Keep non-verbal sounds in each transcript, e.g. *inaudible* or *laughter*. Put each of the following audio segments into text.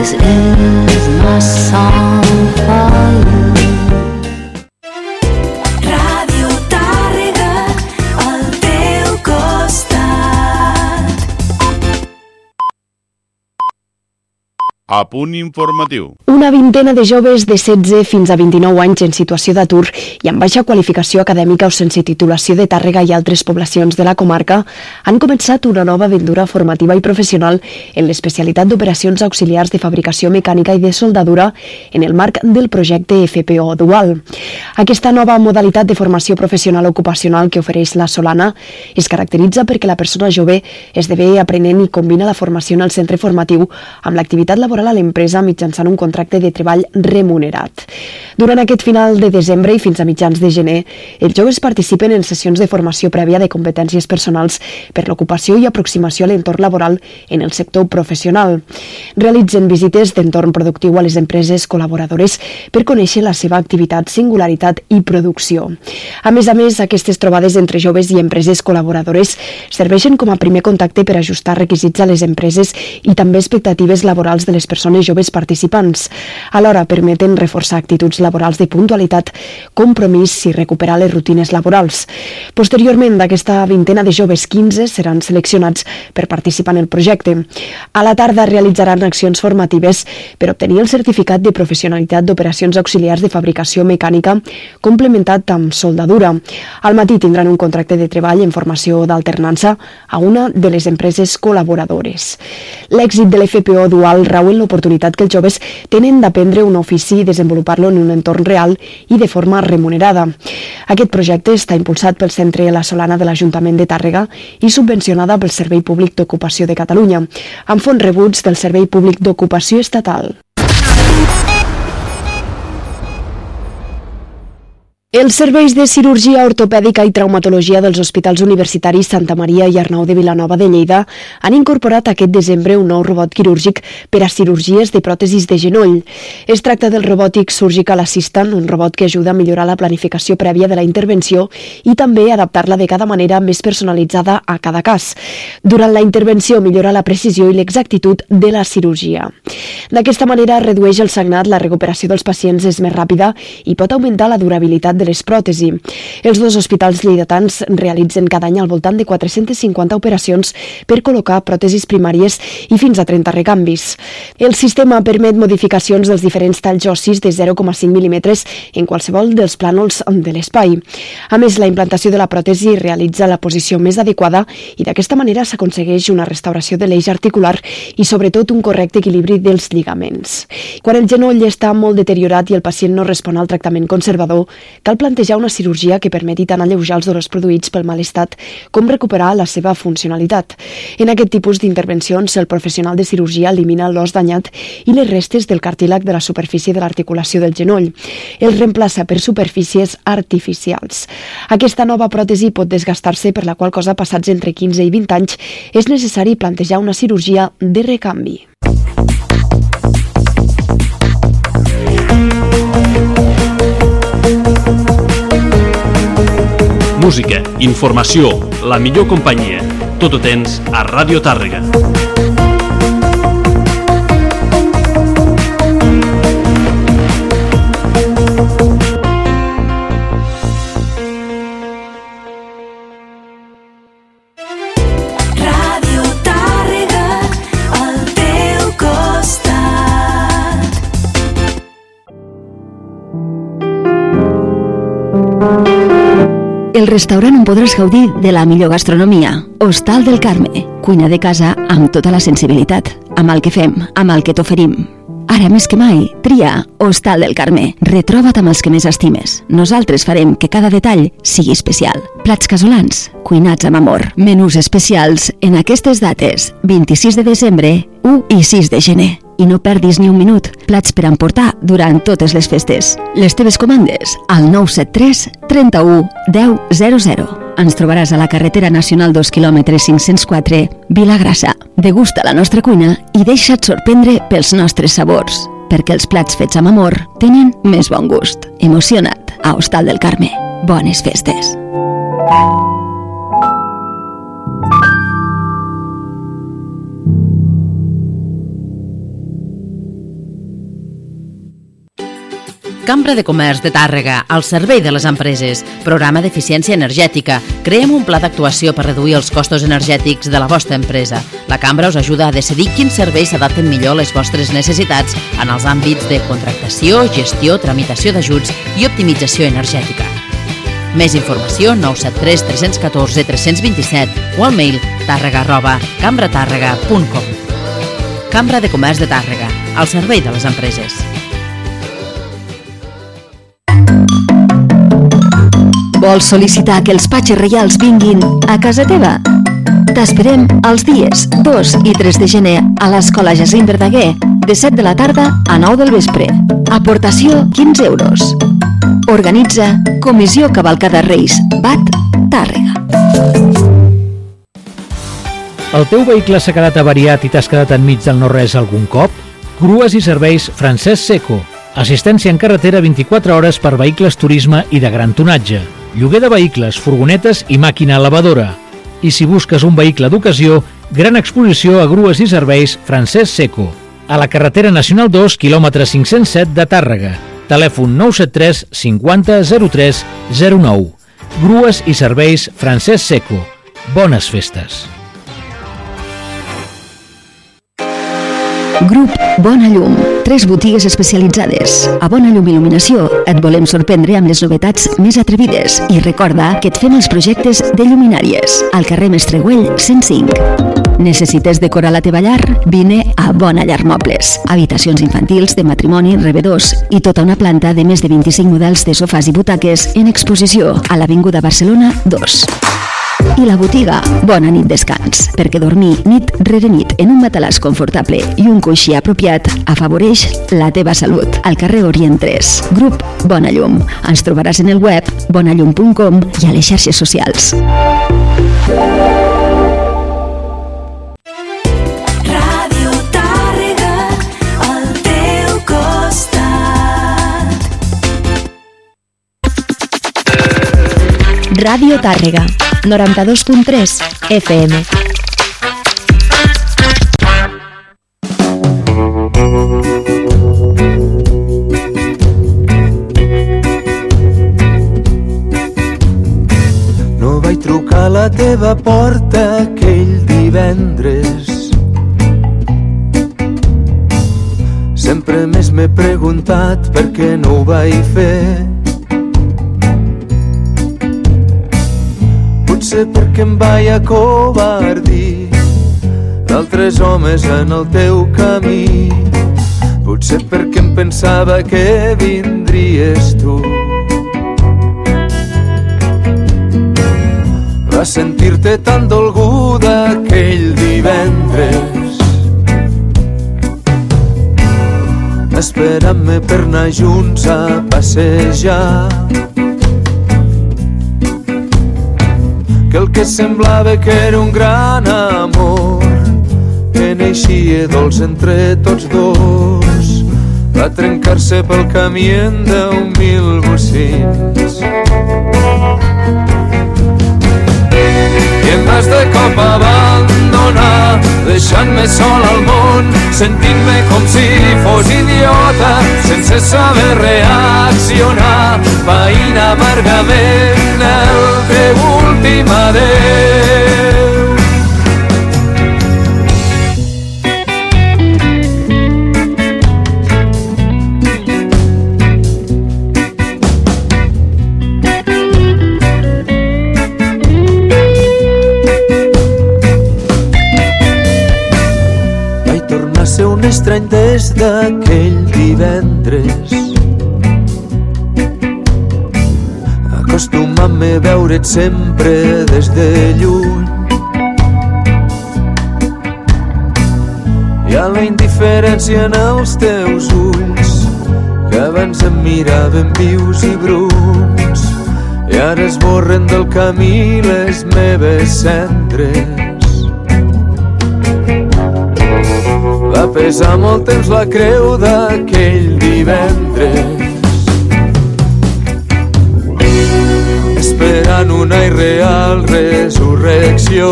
This is my song for you. A punt informatiu. Una vintena de joves de 16 fins a 29 anys en situació d'atur i amb baixa qualificació acadèmica o sense titulació de Tàrrega i altres poblacions de la comarca han començat una nova aventura formativa i professional en l'especialitat d'operacions auxiliars de fabricació mecànica i de soldadura en el marc del projecte FPO Dual. Aquesta nova modalitat de formació professional ocupacional que ofereix la Solana es caracteritza perquè la persona jove esdevé aprenent i combina la formació en el centre formatiu amb l'activitat laboral a l'empresa mitjançant un contracte de treball remunerat. Durant aquest final de desembre i fins a mitjans de gener, els joves participen en sessions de formació prèvia de competències personals per l'ocupació i aproximació a l'entorn laboral en el sector professional. Realitzen visites d'entorn productiu a les empreses col·laboradores per conèixer la seva activitat, singularitat i producció. A més a més, aquestes trobades entre joves i empreses col·laboradores serveixen com a primer contacte per ajustar requisits a les empreses i també expectatives laborals de les persones joves participants. Alhora, permeten reforçar actituds laborals de puntualitat, compromís i recuperar les rutines laborals. Posteriorment d'aquesta vintena de joves, 15 seran seleccionats per participar en el projecte. A la tarda realitzaran accions formatives per obtenir el certificat de professionalitat d'operacions auxiliars de fabricació mecànica complementat amb soldadura. Al matí tindran un contracte de treball en formació d'alternança a una de les empreses col·laboradores. L'èxit de l'FPO dual rau en l'oportunitat que els joves tenen d'aprendre un ofici i desenvolupar-lo en un entorn real i de forma remunerada. Aquest projecte està impulsat pel Centre La Solana de l'Ajuntament de Tàrrega i subvencionada pel Servei Públic d'Ocupació de Catalunya, amb fons rebuts del Servei Públic d'Ocupació Estatal. Els serveis de cirurgia ortopèdica i traumatologia dels hospitals universitaris Santa Maria i Arnau de Vilanova de Lleida han incorporat aquest desembre un nou robot quirúrgic per a cirurgies de pròtesis de genoll. Es tracta del robòtic Surgical Assistant, un robot que ajuda a millorar la planificació prèvia de la intervenció i també adaptar-la de cada manera més personalitzada a cada cas. Durant la intervenció millora la precisió i l'exactitud de la cirurgia. D'aquesta manera redueix el sagnat, la recuperació dels pacients és més ràpida i pot augmentar la durabilitat de les pròtesis. Els dos hospitals lleidatans realitzen cada any al voltant de 450 operacions per col·locar pròtesis primàries i fins a 30 recanvis. El sistema permet modificacions dels diferents talls ossis de 0,5 mm en qualsevol dels plànols de l'espai. A més, la implantació de la pròtesi realitza la posició més adequada i d'aquesta manera s'aconsegueix una restauració de l'eix articular i sobretot un correcte equilibri dels lligaments. Quan el genoll està molt deteriorat i el pacient no respon al tractament conservador, cal plantejar una cirurgia que permeti tant alleujar els dolors produïts pel mal estat com recuperar la seva funcionalitat. En aquest tipus d'intervencions, el professional de cirurgia elimina l'os danyat i les restes del cartílag de la superfície de l'articulació del genoll. El reemplaça per superfícies artificials. Aquesta nova pròtesi pot desgastar-se per la qual cosa passats entre 15 i 20 anys és necessari plantejar una cirurgia de recanvi. Música, informació, la millor companyia. Tot ho tens a Ràdio Tàrrega. Teu costat. El restaurant on podràs gaudir de la millor gastronomia. Hostal del Carme. Cuina de casa amb tota la sensibilitat. Amb el que fem, amb el que t'oferim. Ara més que mai, tria Hostal del Carme. Retroba't amb els que més estimes. Nosaltres farem que cada detall sigui especial. Plats casolans, cuinats amb amor. Menús especials en aquestes dates, 26 de desembre, 1 i 6 de gener. I no perdis ni un minut. Plats per emportar durant totes les festes. Les teves comandes al 973 31 10 00. Ens trobaràs a la carretera nacional 2 km 504 Vilagrassa. Degusta la nostra cuina i deixa't sorprendre pels nostres sabors, perquè els plats fets amb amor tenen més bon gust. Emociona't a Hostal del Carme. Bones festes. Cambra de Comerç de Tàrrega, al servei de les empreses. Programa d'eficiència energètica. Creem un pla d'actuació per reduir els costos energètics de la vostra empresa. La Cambra us ajuda a decidir quins serveis s'adapten millor a les vostres necessitats en els àmbits de contractació, gestió, tramitació d'ajuts i optimització energètica. Més informació 973 314 327 o al mail tàrrega arroba cambratàrrega.com Cambra de Comerç de Tàrrega, al servei de les empreses. Vols sol·licitar que els patxes reials vinguin a casa teva? T'esperem els dies 2 i 3 de gener a l'Escola Jacint Verdaguer de 7 de la tarda a 9 del vespre. Aportació 15 euros. Organitza Comissió Cavalcada Reis, BAT, Tàrrega. El teu vehicle s'ha quedat avariat i t'has quedat enmig del no-res algun cop? Grues i serveis Francesc Seco. Assistència en carretera 24 hores per vehicles turisme i de gran tonatge. Lloguer de vehicles, furgonetes i màquina lavadora. I si busques un vehicle d'ocasió, gran exposició a grues i serveis Francesc Seco. A la carretera Nacional 2, quilòmetre 507 de Tàrrega. Telèfon 973 50 03 09. Grues i serveis Francesc Seco. Bones festes. Grup Bona Llum. Tres botigues especialitzades. A Bona Llum Il·luminació et volem sorprendre amb les novetats més atrevides i recorda que et fem els projectes de lluminàries al carrer Mestregüell 105. Necessites decorar la teva llar? Vine a Bona Llar Mobles. Habitacions infantils, de matrimoni, rebedors i tota una planta de més de 25 models de sofàs i butaques en exposició a l'Avinguda Barcelona 2 i la botiga Bona nit descans, perquè dormir nit rere nit en un matalàs confortable i un coixí apropiat afavoreix la teva salut. Al carrer Orient 3, grup Bona Llum. Ens trobaràs en el web bonallum.com i a les xarxes socials. Ràdio Tàrrega, 92.3 FM. No vaig trucar a la teva porta aquell divendres. Sempre més m'he preguntat per què no ho vaig fer. Potser perquè em vaig acovardir d'altres homes en el teu camí. Potser perquè em pensava que vindries tu. Va sentir-te tan dolguda aquell divendres esperant-me per anar junts a passejar que el que semblava que era un gran amor que neixia dolç entre tots dos va trencar-se pel camí en deu mil bocins i em vas de cop abandonar deixant-me sol al món sentint-me com si fos idiota sense saber reaccionar veïn amargament el teu últim adeu des d'aquell divendres. Acostumant-me a veure't sempre des de lluny. Hi ha la indiferència en els teus ulls que abans em miraven vius i bruns i ara esborren del camí les meves cendres. Va pesar molt temps la creu d'aquell divendres. Esperant una irreal resurrecció.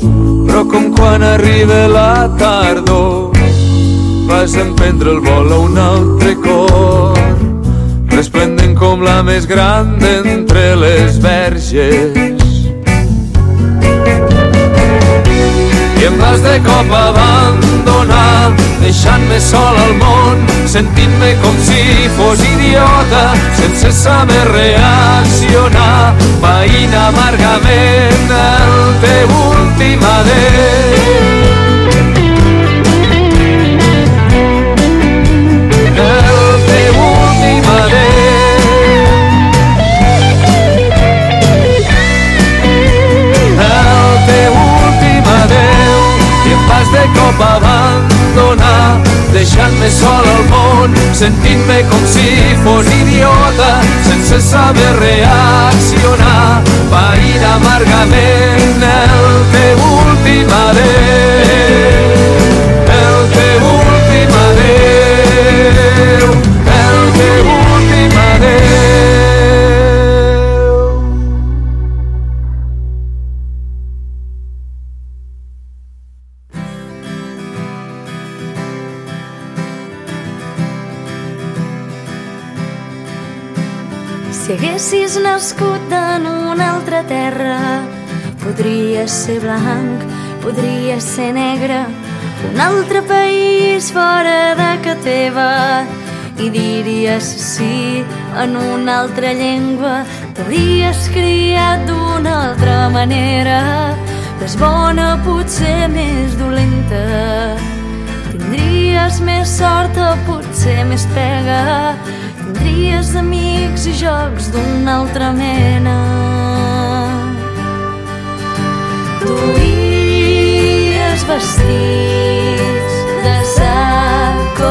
Però com quan arriba la tardor va vas emprendre el vol a un altre cor resplendent com la més gran d'entre les verges cop abandonar deixant-me sol al món sentint-me com si fos idiota sense saber reaccionar veïnt amargament el teu últim adeu sol al món sentint-me com si fos idiota sense saber reaccionar païr amargament el teu últim adeu ser blanc, podries ser negre, un altre país fora de que teva, i diries sí en una altra llengua, t'hauries criat d'una altra manera, més bona, potser més dolenta. Tindries més sort o potser més pega, tindries amics i jocs d'una altra mena. Duies vestits de sac o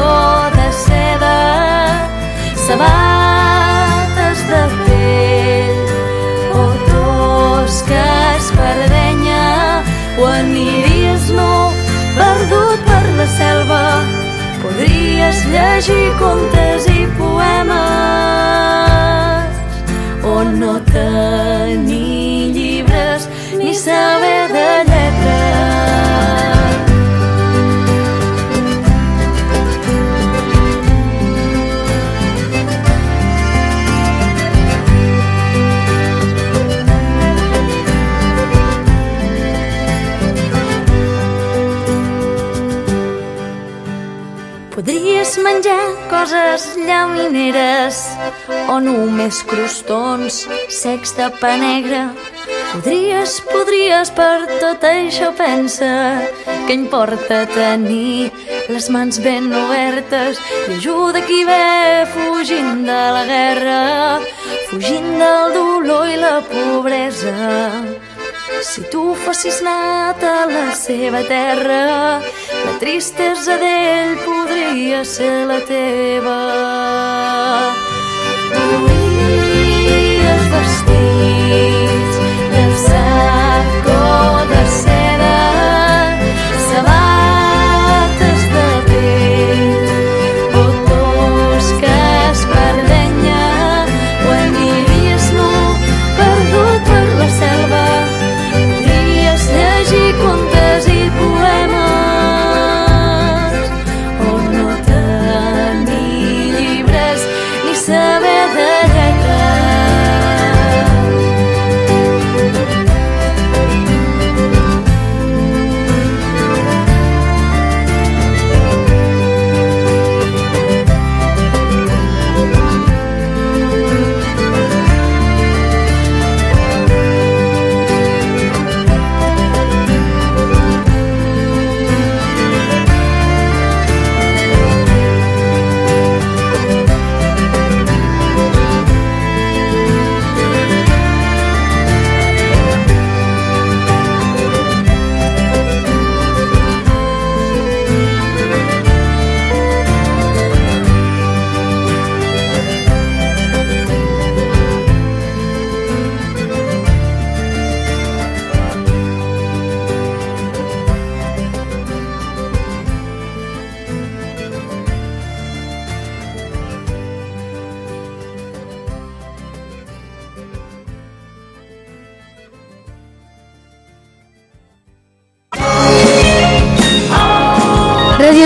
de seda, sabates de pell o tosques per denya, o aniries nu perdut per la selva, podries llegir contes i poemes o no tenir saber de lletres. Podries menjar coses llamineres o només crostons secs de pa negre. Podries, podries, per tot això pensa que importa tenir les mans ben obertes i ajuda qui ve fugint de la guerra, fugint del dolor i la pobresa. Si tu fossis nat a la seva terra, la tristesa d'ell podria ser la teva. Duies vestits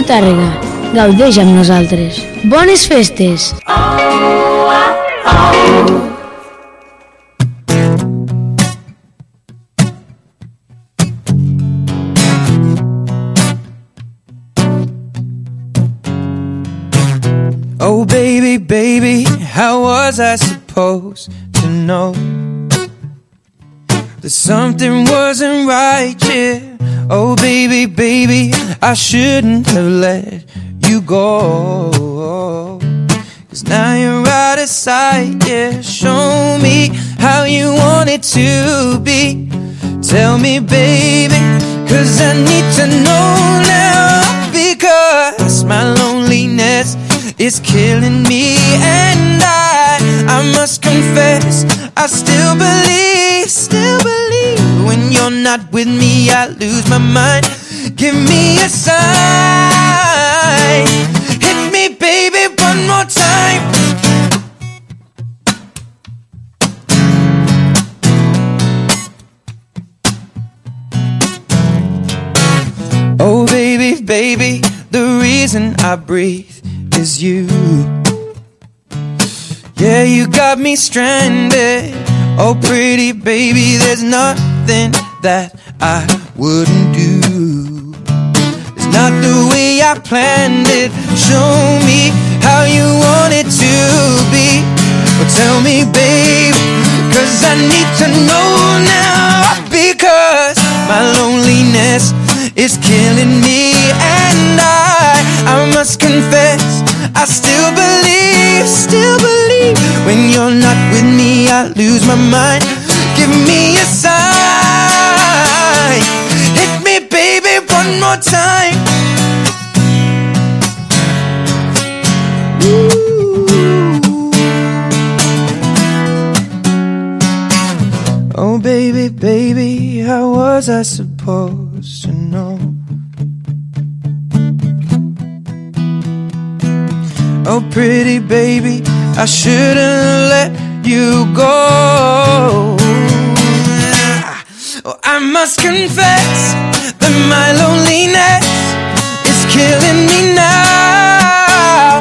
Tàrrega, gaudeix amb nosaltres. Bones festes! Oh, baby, baby, how was I supposed to know that something wasn't right? Yeah. Oh, baby, baby, I shouldn't have let you go. Cause now you're out of sight, yeah. Show me how you want it to be. Tell me, baby, cause I need to know now. Because my loneliness is killing me, and I, I must confess, I still believe, still believe. When you're not with me, I lose my mind. Give me a sign. Hit me, baby, one more time. Oh, baby, baby, the reason I breathe is you. Yeah, you got me stranded. Oh, pretty baby, there's nothing that I wouldn't do. It's not the way I planned it. Show me how you want it to be. Well, tell me, babe, cause I need to know now. Because my loneliness is killing me, and I, I must confess, I still believe, still believe. When you're not with me, I lose my mind. Give me a sign. More time. Oh, baby, baby, how was I supposed to know? Oh, pretty baby, I shouldn't let you go. Oh, I must confess my loneliness is killing me now.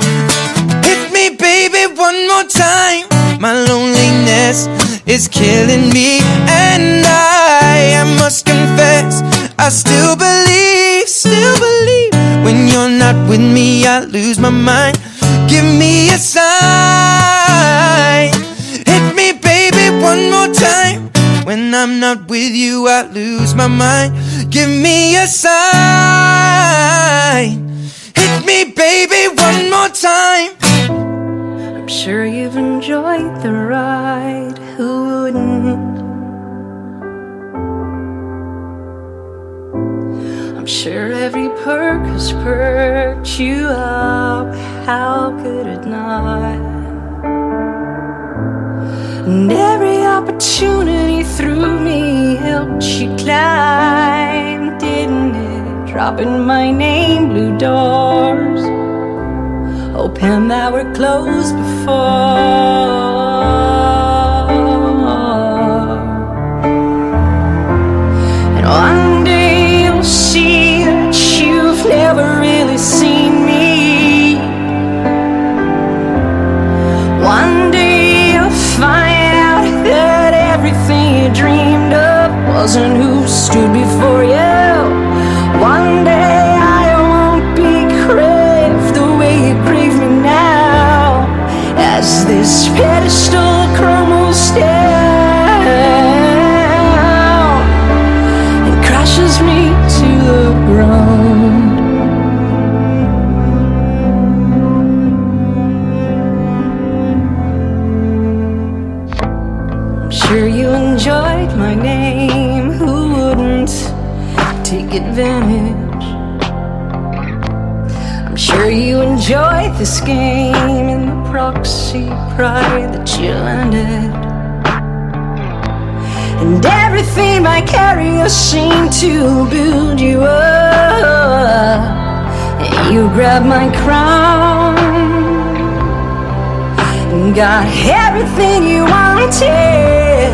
Hit me, baby, one more time. My loneliness is killing me, and I, I must confess, I still believe, still believe. When you're not with me, I lose my mind. Give me a sign. Hit me, baby, one more time. When I'm not with you, I lose my mind. Give me a sign. Hit me, baby, one more time. I'm sure you've enjoyed the ride. Who wouldn't? I'm sure every perk has perked you up. How could it not? And every opportunity through me helped you climb? Dropping my name, blue doors. Oh, Hoping that we're closed before. And one day you'll see that you've never really seen me. One day you'll find out that everything you dreamed of wasn't who pedestal crumbles down and crashes me to the ground. I'm sure you enjoyed my name. Who wouldn't take advantage? I'm sure you enjoyed this game and the proxy pride you landed. And everything I carry seemed to build you up. You grabbed my crown and got everything you wanted.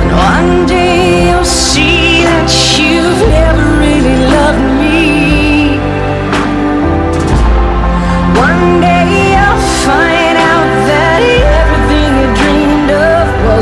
And one day you'll see that you've never really loved me.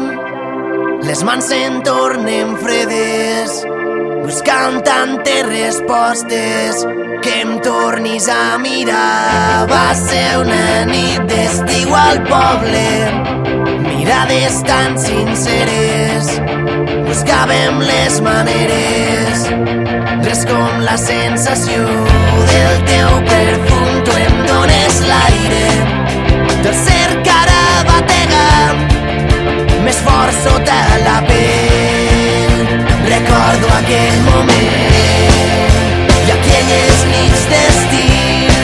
desitjar. Les mans se'n tornen fredes, buscant tantes respostes que em tornis a mirar. Va ser una nit d'estiu al poble, mirades tan sinceres, buscàvem les maneres, res com la sensació del teu perfum, tu em dones l'aire, tercer cara batega, més fort sota la pell, recordo aquell moment i aquelles nits d'estiu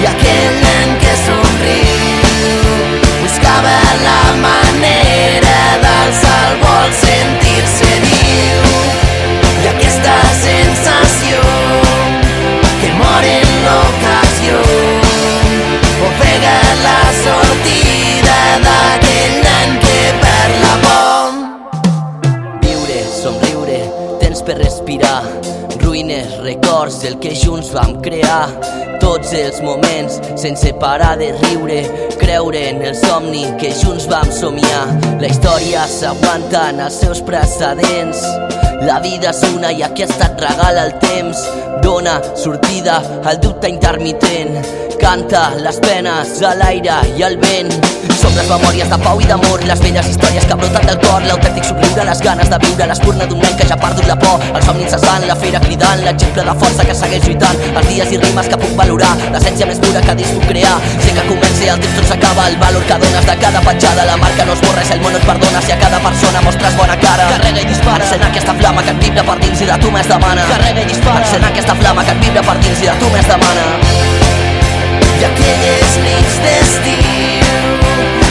i aquell nen que somriu buscava la manera d'alçar el vol sentir-se viu i aquesta sensació que mor en l'ocasió. Ofega la sortida per respirar. Ruïnes, records del que junts vam crear. Tots els moments sense parar de riure creure en el somni que junts vam somiar. La història s'aguanta en els seus precedents la vida és una i aquesta et regala el temps. Dona sortida al dubte intermitent. Canta les penes a l'aire i al vent. Som les memòries de pau i d'amor les velles històries que broten del cor. L'autèntic somriure, les ganes de viure l'espurna d'un nen que ja perdut la por. El somni incessant, la fera cridant l'exemple de força que segueix lluitant. Els dies i rimes que puc valorar l'essència més pura que dins puc crear. Sé que comença i el temps tot s'acaba el valor que dones de cada petjada. La marca no es borra el món no et perdona. Si a cada persona mostres bona cara carrega i dispara. Encén aquesta flama que et vibra per dins i de tu més demana. Carrega i dispara encén aquesta flama que et vibra per dins i de tu més demana. I aquelles nits d'estiu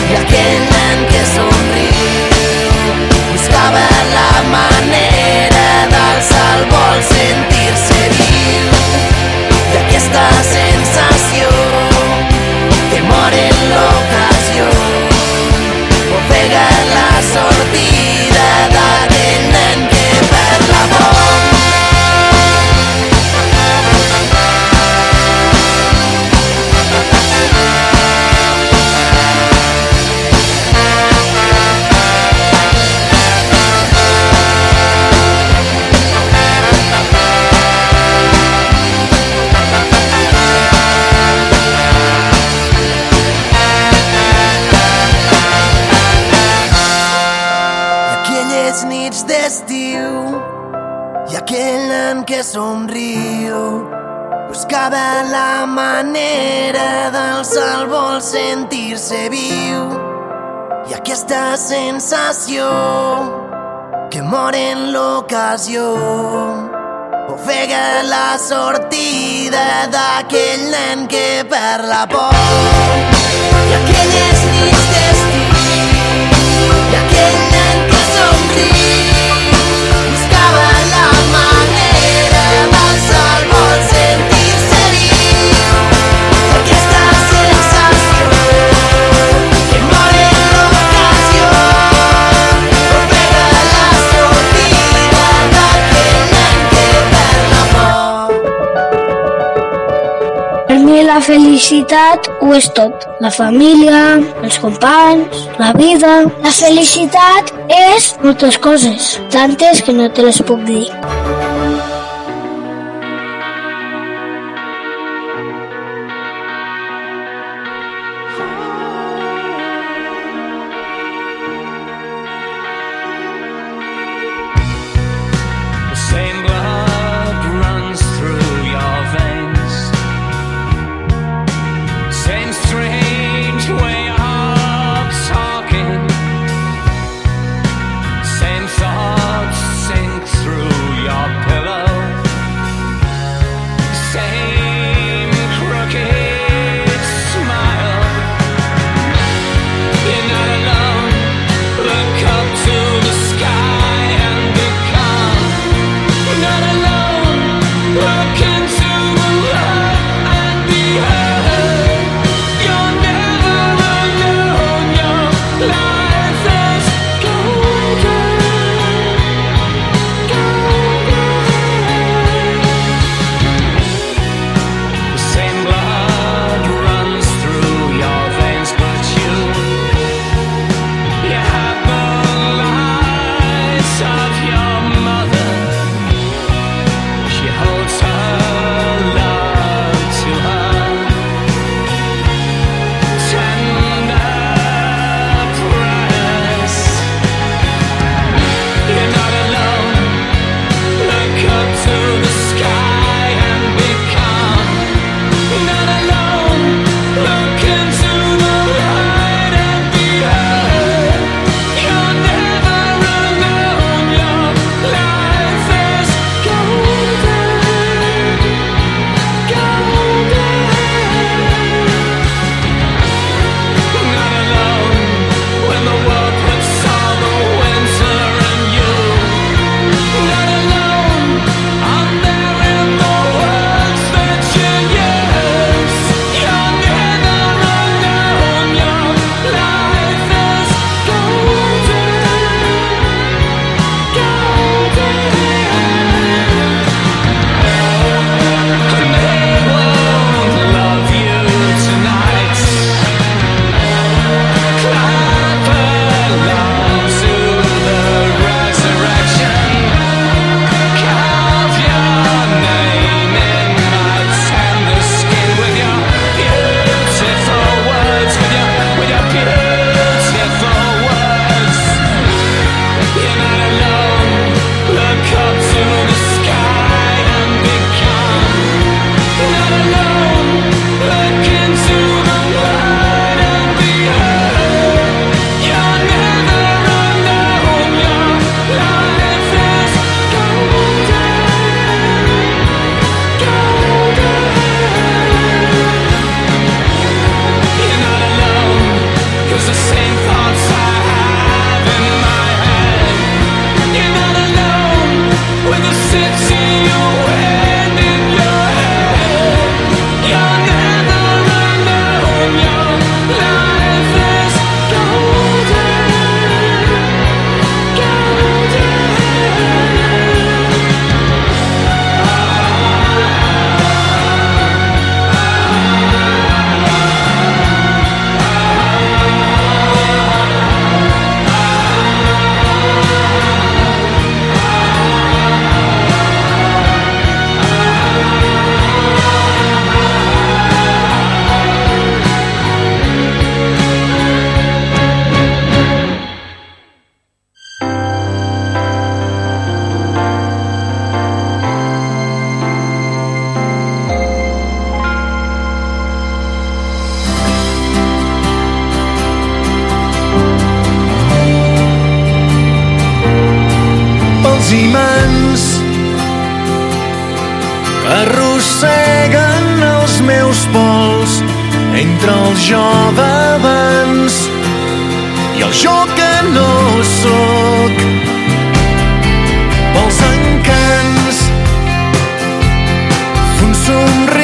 i aquell nen que somriu buscava la manera sensació que mor en l'ocasió ofega la sortida d'aquell nen que perd la por i aquelles nits la felicitat ho és tot. La família, els companys, la vida... La felicitat és moltes coses, tantes que no te les puc dir. entre el jo d'abans i el jo que no sóc. Pels encants un somriure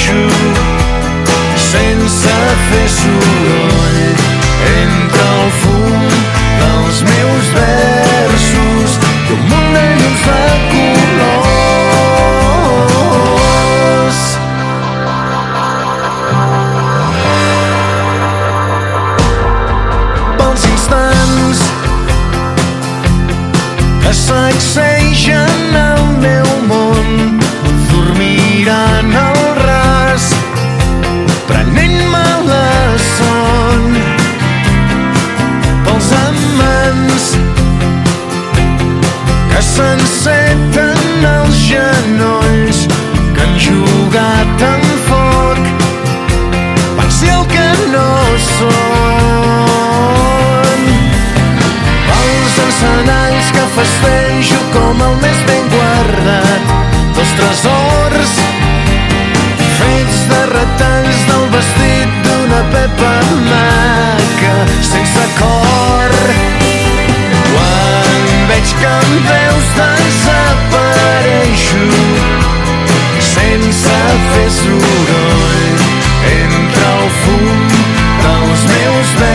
baixo sense fer soroll entre el fum dels meus versos. Com un vejo com el més ben guardat dels tresors. Fets de retalls del vestit d'una pepa maca sense cor. Quan veig que em veus desapareixo sense fer soroll entre el fum dels meus veus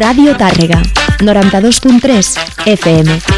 Radio Tàrrega, 92.3 FM.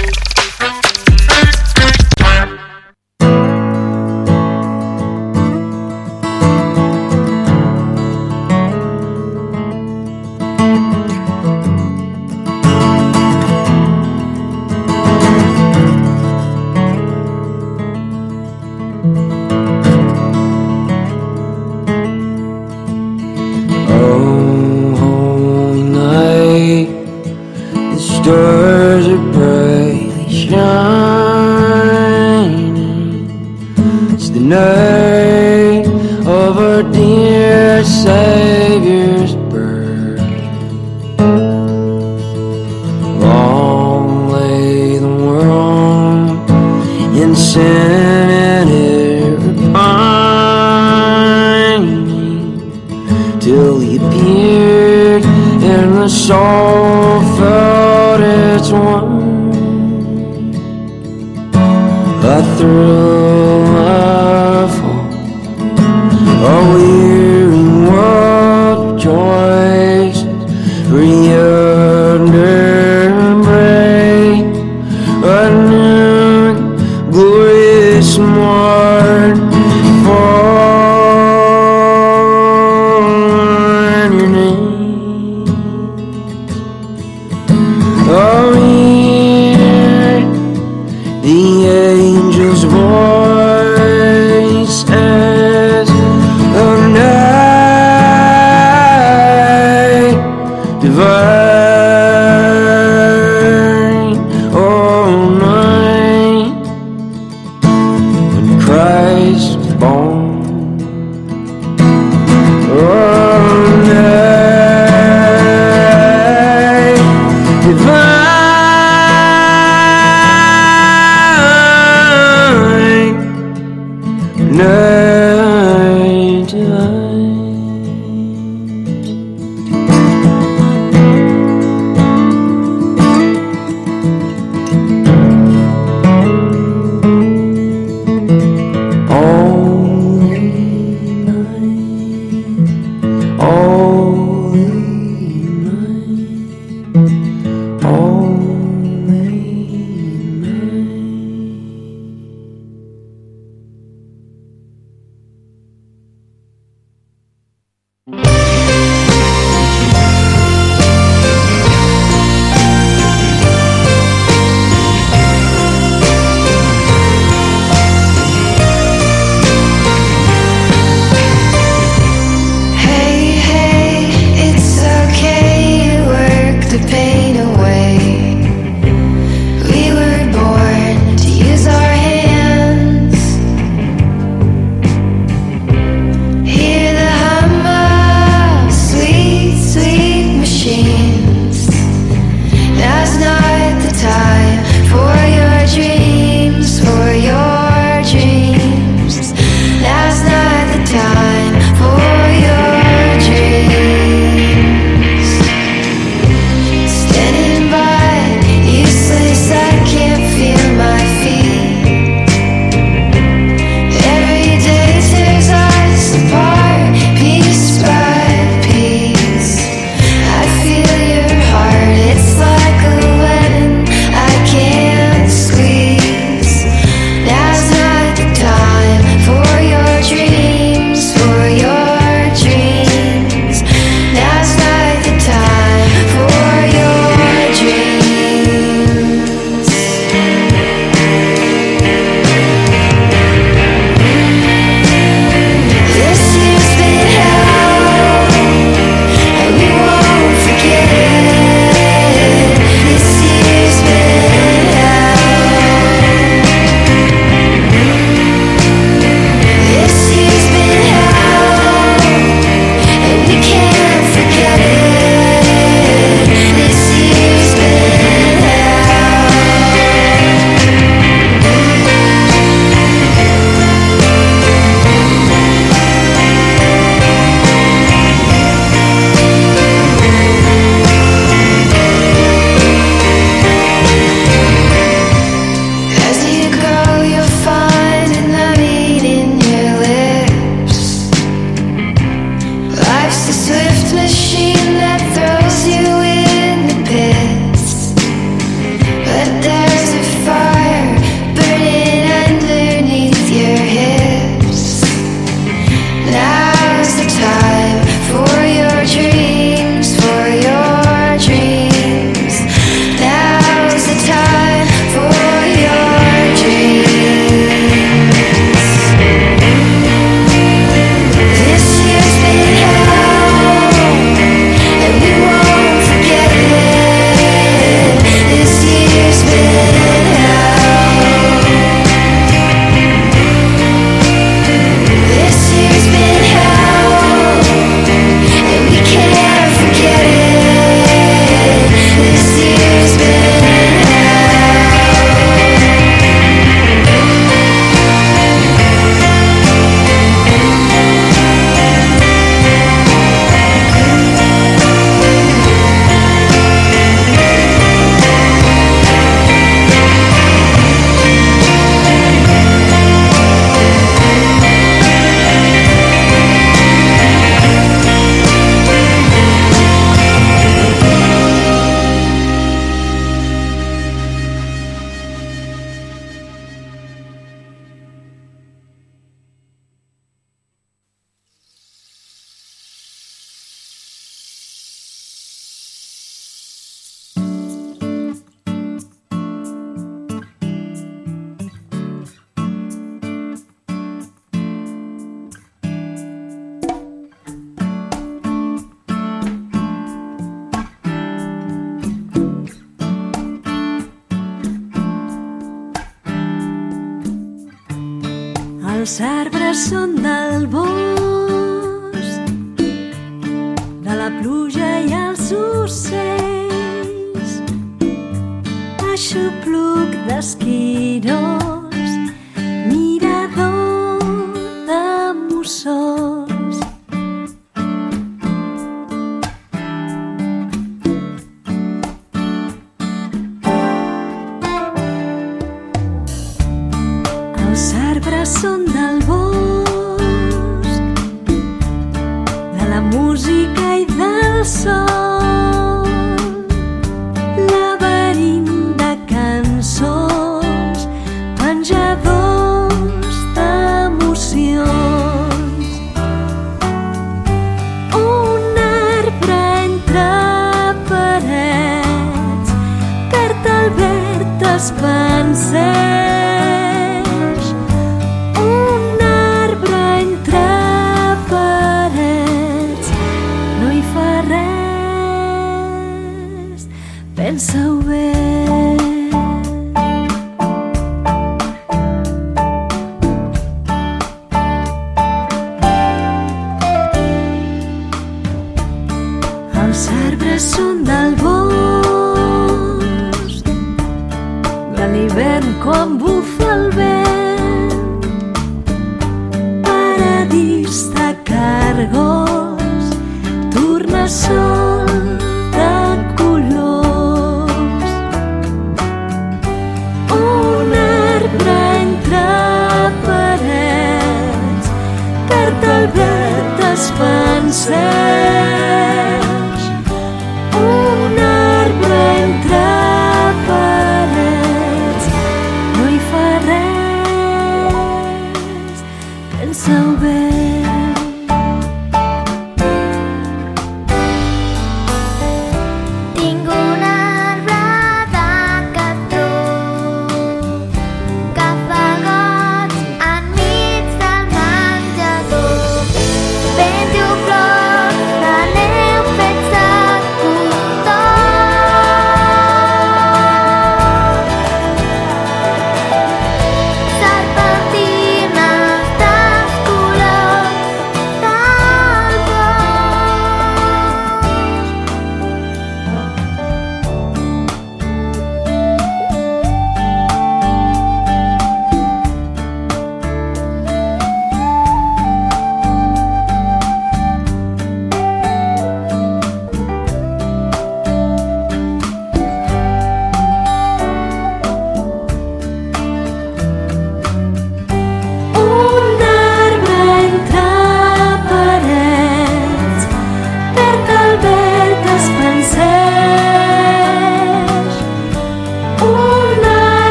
Arbres són del bosc,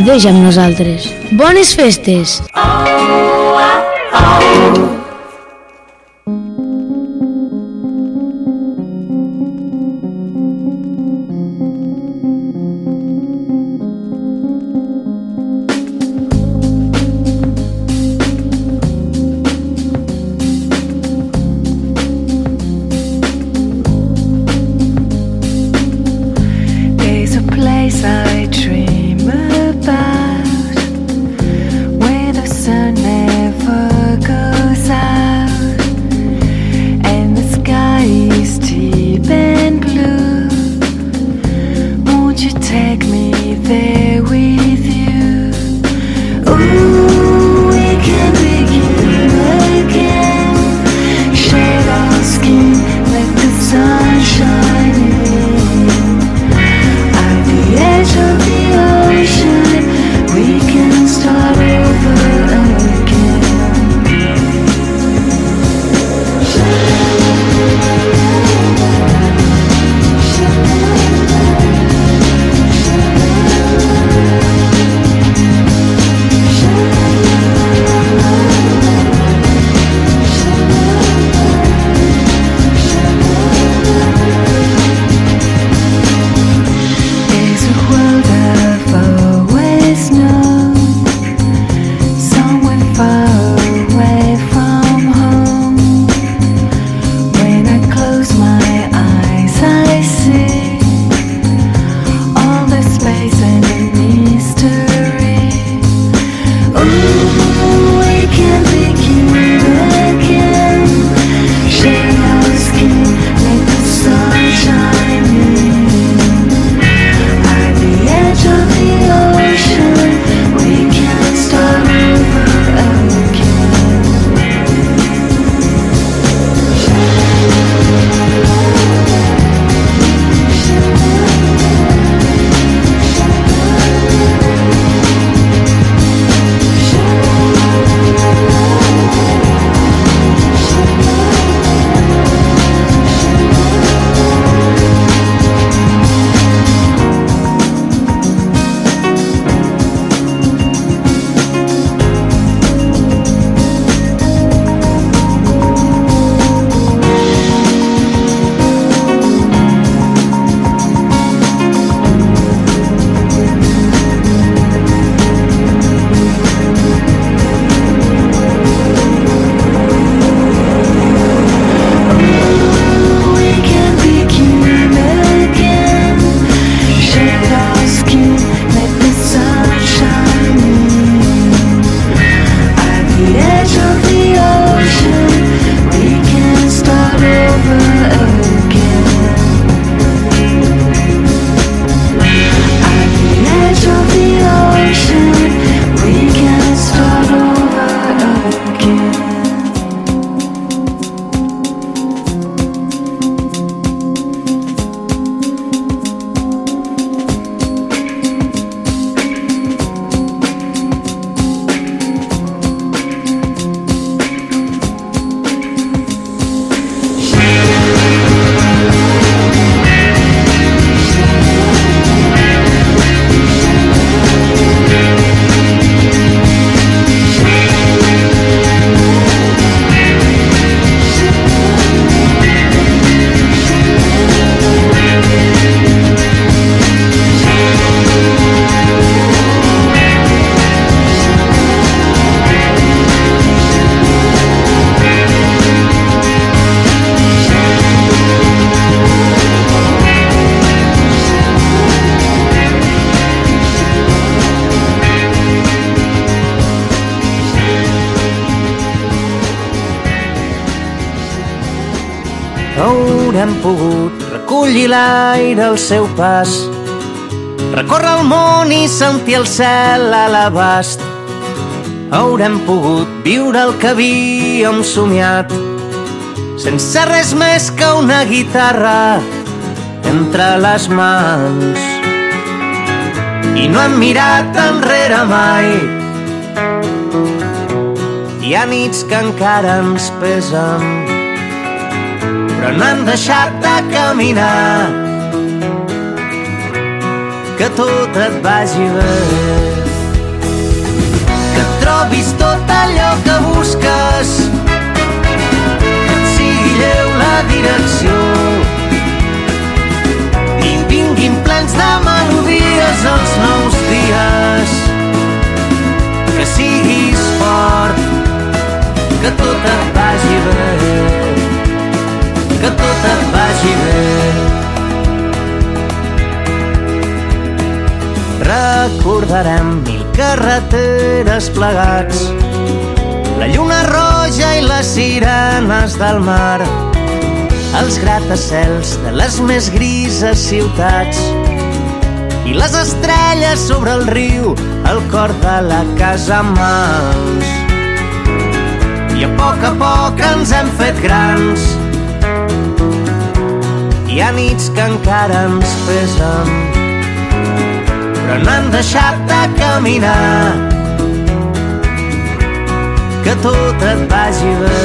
gaudeix amb nosaltres. Bones festes! there we al seu pas, recórrer el món i sentir el cel a l'abast. Haurem pogut viure el que havíem somiat, sense res més que una guitarra entre les mans. I no hem mirat enrere mai, hi ha nits que encara ens pesen, però no hem deixat de caminar. Que tot et vagi bé, que trobis tot allò que busques, que et sigui lleu la direcció i vinguin plens de melodies els nous dies. Que siguis fort, que tot et vagi bé, que tot et vagi bé. Recordarem mil carreteres plegats, la lluna roja i les sirenes del mar, els gratacels de les més grises ciutats i les estrelles sobre el riu, el cor de la casa mans. I a poc a poc ens hem fet grans. Hi ha nits que encara ens pesen, però no hem deixat de caminar. Que tot et vagi bé,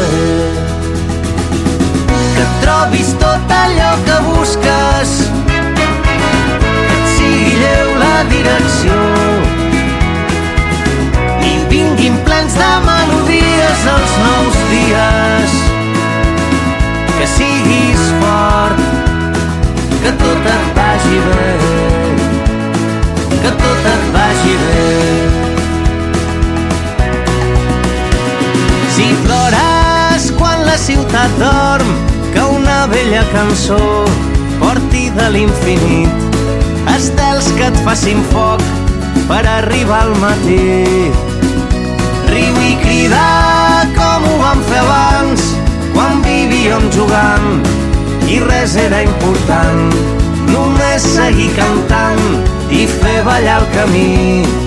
que et trobis tot allò que busques, que et sigui lleu la direcció. I vinguin plens de melodies els nous dies. Que siguis fort, que tot et vagi bé, la ciutat dorm, que una vella cançó porti de l'infinit estels que et facin foc per arribar al matí. Riu i cridar com ho vam fer abans, quan vivíem jugant i res era important. Només seguir cantant i fer ballar el camí.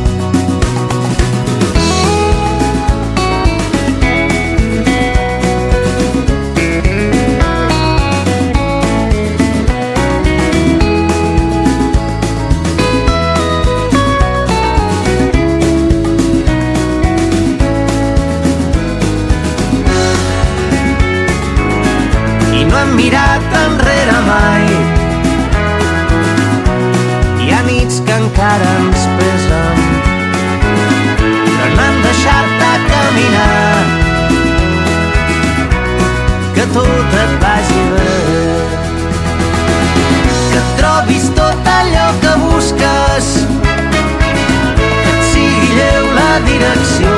Direcció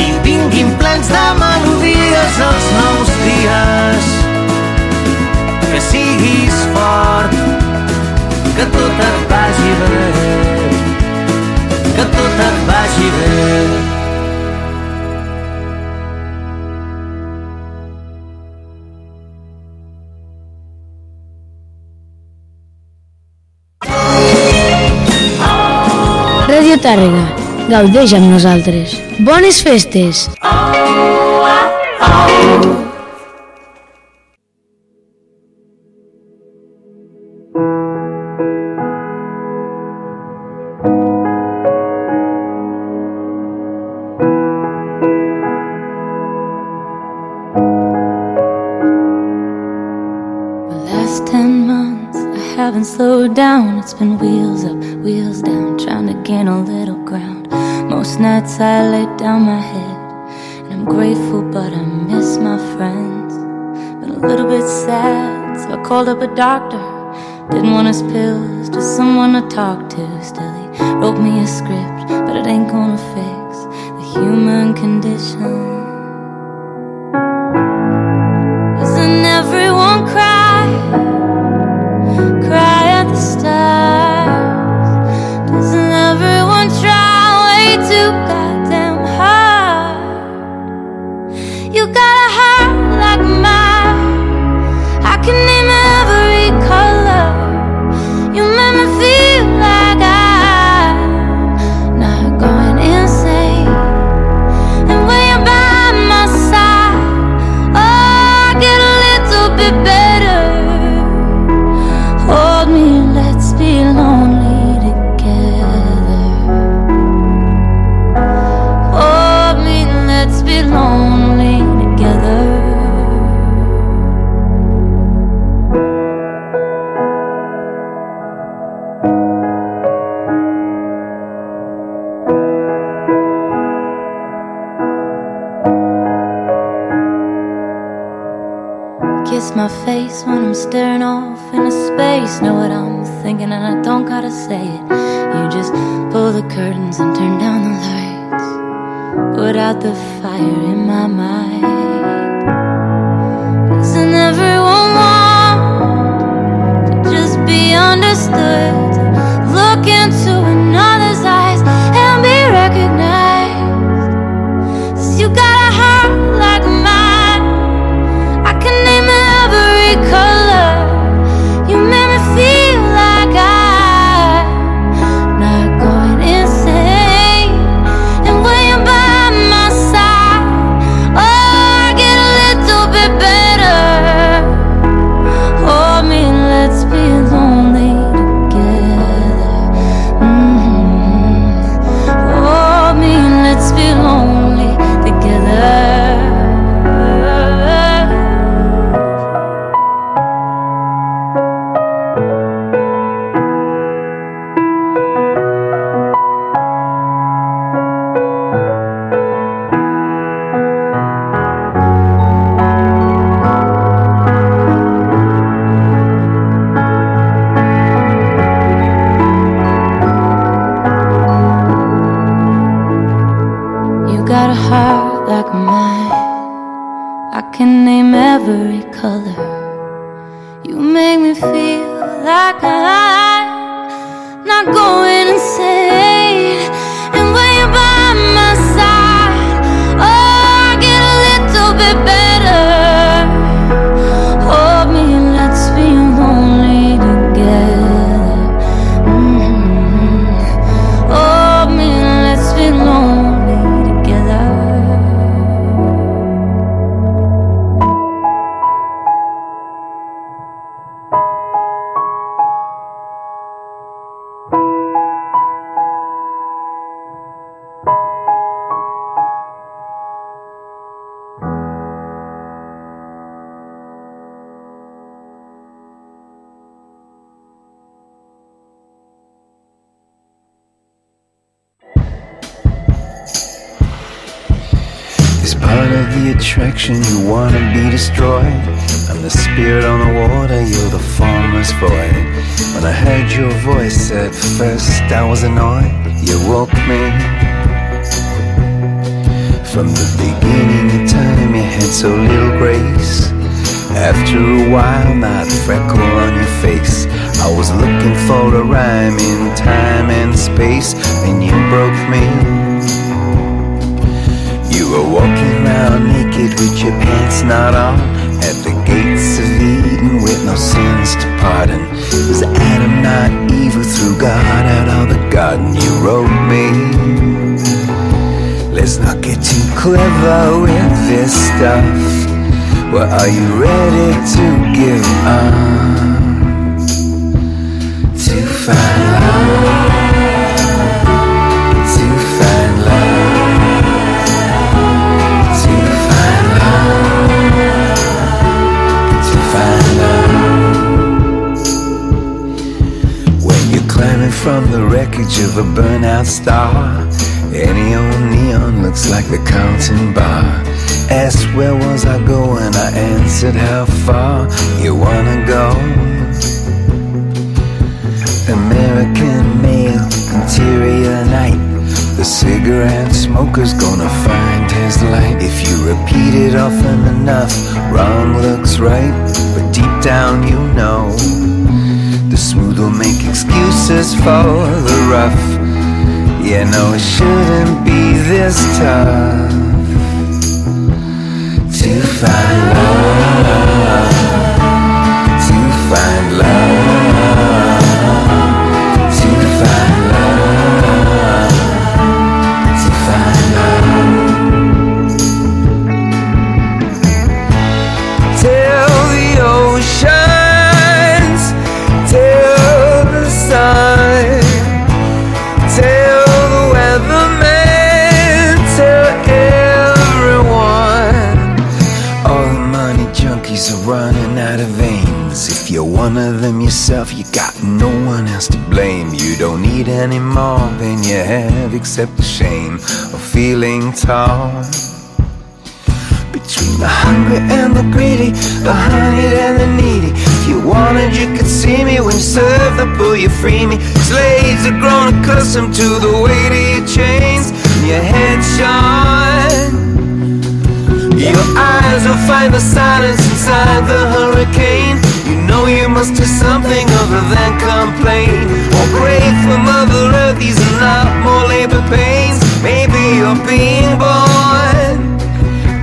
i vinguin plens de melodies els nous dies. Que siguis fort, que tot et vagi bé, que tot et vagi bé. Tàrrega. Gaudeix amb nosaltres. Bones festes! Ten months I haven't slowed down. It's been wheels up, wheels down, trying to gain a little ground. Most nights I lay down my head, and I'm grateful, but I miss my friends. Been a little bit sad, so I called up a doctor. Didn't want his pills, just someone to talk to. Still, he wrote me a script, but it ain't gonna fix the human condition. When I'm staring off into space. Know what I'm thinking, and I don't gotta say it. You just pull the curtains and turn down the lights. Put out the fire in my mind. Doesn't everyone want to just be understood? Space, and you broke me. You were walking around naked with your pants not on At the gates of Eden with no sins to pardon Was Adam not evil through God out of the garden you wrote me Let's not get too clever with this stuff Well, are you ready to give up? To find love from the wreckage of a burnout star, any old neon looks like the counting bar. Asked where was I going, I answered how far you wanna go. American male, interior night. The cigarette smoker's gonna find his light If you repeat it often enough Wrong looks right But deep down you know The smooth will make excuses for the rough. Yeah, no, it shouldn't be this tough To find love them yourself, you got no one else to blame. You don't need any more than you have, except the shame of feeling. But between the hungry and the greedy, the honeyed and the needy. If you wanted, you could see me when you serve the bull, you free me. Slaves are grown accustomed to the weight of your chains, and your head shine. Your eyes will find the silence inside the hurricane. You know you must do something other than complain. Oh, for Mother Earth, these are not more labor pains. Maybe you're being born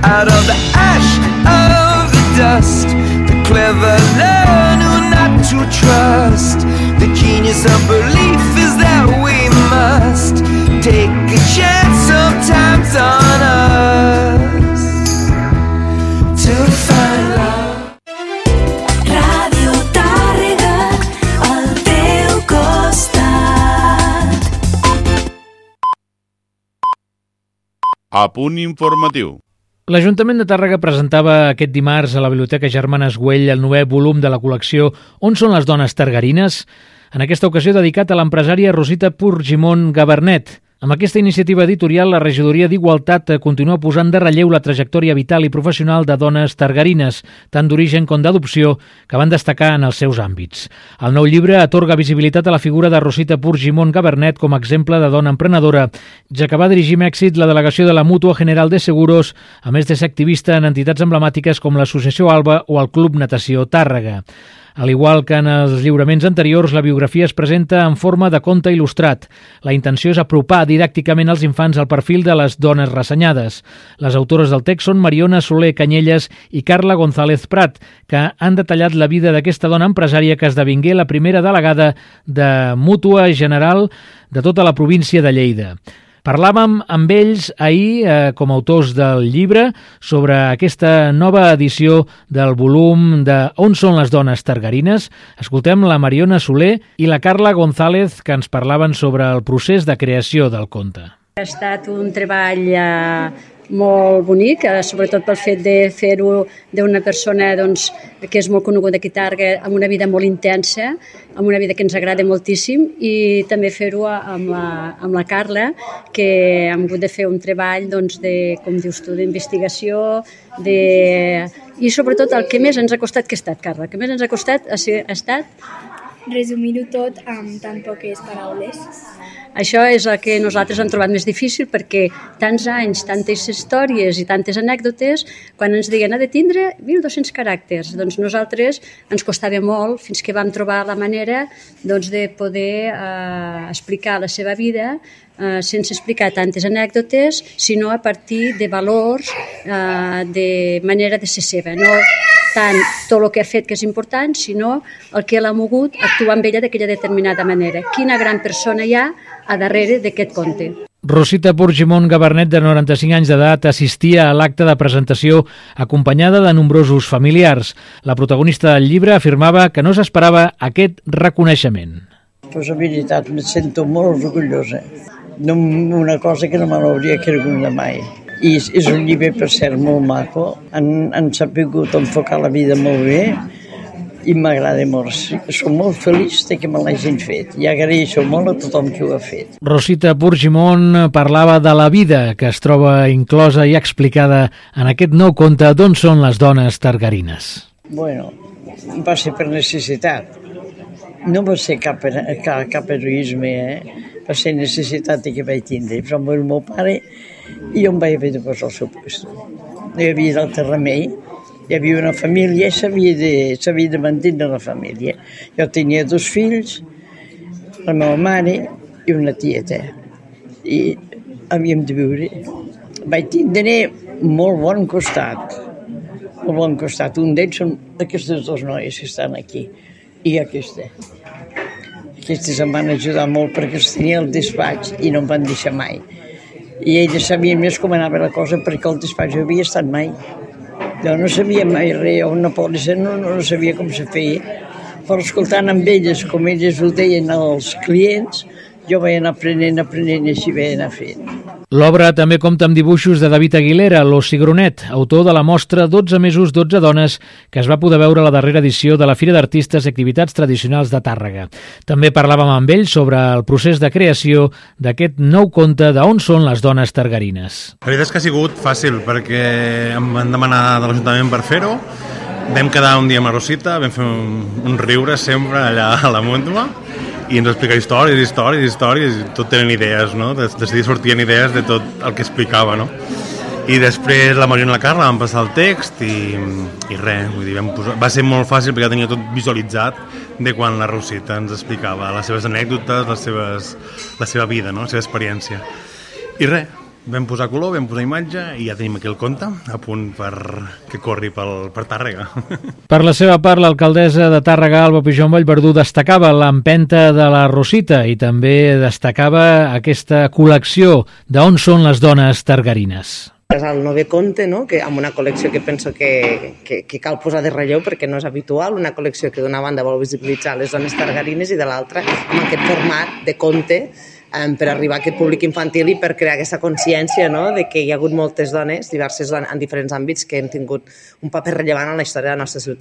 out of the ash of the dust. The clever learn who not to trust. The genius of belief is that we must take a chance sometimes on us A punt informatiu. L'Ajuntament de Tàrrega presentava aquest dimarts a la Biblioteca Germanes Güell el novè volum de la col·lecció On són les dones targarines? En aquesta ocasió dedicat a l'empresària Rosita Purgimon Gabernet. Amb aquesta iniciativa editorial, la regidoria d'Igualtat continua posant de relleu la trajectòria vital i professional de dones targarines, tant d'origen com d'adopció, que van destacar en els seus àmbits. El nou llibre atorga visibilitat a la figura de Rosita Purgimon Gabernet com a exemple de dona emprenedora, ja que va dirigir amb èxit la delegació de la Mútua General de Seguros, a més de ser activista en entitats emblemàtiques com l'Associació Alba o el Club Natació Tàrrega. Al igual que en els lliuraments anteriors, la biografia es presenta en forma de conte il·lustrat. La intenció és apropar didàcticament als infants al perfil de les dones ressenyades. Les autores del text són Mariona Soler Canyelles i Carla González Prat, que han detallat la vida d'aquesta dona empresària que esdevingué la primera delegada de Mútua General de tota la província de Lleida. Parlàvem amb ells ahir, eh, com a autors del llibre, sobre aquesta nova edició del volum de On són les dones targarines. Escoltem la Mariona Soler i la Carla González, que ens parlaven sobre el procés de creació del conte. Ha estat un treball eh, molt bonic, eh, sobretot pel fet de fer-ho d'una persona doncs, que és molt coneguda aquí a Targa, amb una vida molt intensa, amb una vida que ens agrada moltíssim, i també fer-ho amb, la, amb la Carla, que hem hagut de fer un treball, doncs, de, com dius tu, d'investigació, de... i sobretot el que més ens ha costat, que ha estat, Carla? El que més ens ha costat ha, ha estat resumir-ho tot amb tan poques paraules. Això és el que nosaltres hem trobat més difícil perquè tants anys, tantes històries i tantes anècdotes, quan ens diguen ha de tindre 1.200 caràcters, doncs nosaltres ens costava molt fins que vam trobar la manera doncs, de poder eh, explicar la seva vida eh, sense explicar tantes anècdotes, sinó a partir de valors, eh, de manera de ser seva. No tant tot el que ha fet que és important, sinó el que l'ha mogut a actuar amb ella d'aquella determinada manera. Quina gran persona hi ha a darrere d'aquest conte. Rosita Purgimon Gabernet, de 95 anys d'edat, assistia a l'acte de presentació acompanyada de nombrosos familiars. La protagonista del llibre afirmava que no s'esperava aquest reconeixement. Pues la veritat, me sento molt orgullosa. No, una cosa que no me l'hauria cregut mai. I és, és un llibre, per cert, molt maco. Han, han sapigut enfocar la vida molt bé i m'agrada molt. Soc molt feliç de que me l'hagin fet i agraeixo molt a tothom que ho ha fet. Rosita Purgimon parlava de la vida que es troba inclosa i explicada en aquest nou conte d'on són les dones targarines. Bueno, va ser per necessitat. No va ser cap, cap, cap heroisme, eh? Va ser necessitat que vaig tindre. Amb el meu pare i em vaig haver de posar al seu lloc. No hi havia d'altre remei. Hi havia una família i s'havia de, de mantenir la família. Jo tenia dos fills, la meva mare i una tieta. I havíem de viure. Vaig tindre molt bon costat. Molt bon costat. Un d'ells són aquestes dues noies que estan aquí. I aquesta. Aquestes em van ajudar molt perquè els tenia al despatx i no em van deixar mai. I elles sabien més com anava la cosa perquè al despatx jo havia estat mai. Jo no sabia mai res, o una pòlissa no, no sabia com se feia. Però escoltant amb elles, com elles ho deien als clients, jo vaig anar aprenent, aprenent i així vaig anar fent. L'obra també compta amb dibuixos de David Aguilera, Los Cigronet, autor de la mostra 12 mesos, 12 dones, que es va poder veure a la darrera edició de la Fira d'Artistes i Activitats Tradicionals de Tàrrega. També parlàvem amb ell sobre el procés de creació d'aquest nou conte d'on són les dones targarines. La veritat és que ha sigut fàcil perquè em van demanar de l'Ajuntament per fer-ho, vam quedar un dia amb la Rosita, vam fer un, un riure sempre allà a la mútua i ens va explicar històries, històries, històries, i tot tenen idees, no? Des dia sortien idees de tot el que explicava, no? I després la Mariona i la Carla van passar el text i, i res, vull dir, vam posar, va ser molt fàcil perquè ja tenia tot visualitzat de quan la Rosita ens explicava les seves anècdotes, les seves, la seva vida, no? la seva experiència. I res, vam posar color, vam posar imatge i ja tenim aquí el conte a punt per que corri pel, per Tàrrega. *laughs* Per la seva part, l'alcaldessa de Tàrrega, Alba Pujol Vallverdú, destacava l'empenta de la Rosita i també destacava aquesta col·lecció d'on són les dones targarines. És el nove conte, no? que, amb una col·lecció que penso que, que, que cal posar de relleu perquè no és habitual, una col·lecció que d'una banda vol visibilitzar les dones targarines i de l'altra amb aquest format de conte um, per arribar a aquest públic infantil i per crear aquesta consciència no? de que hi ha hagut moltes dones, diverses dones en diferents àmbits, que han tingut un paper rellevant en la història de la nostra ciutat.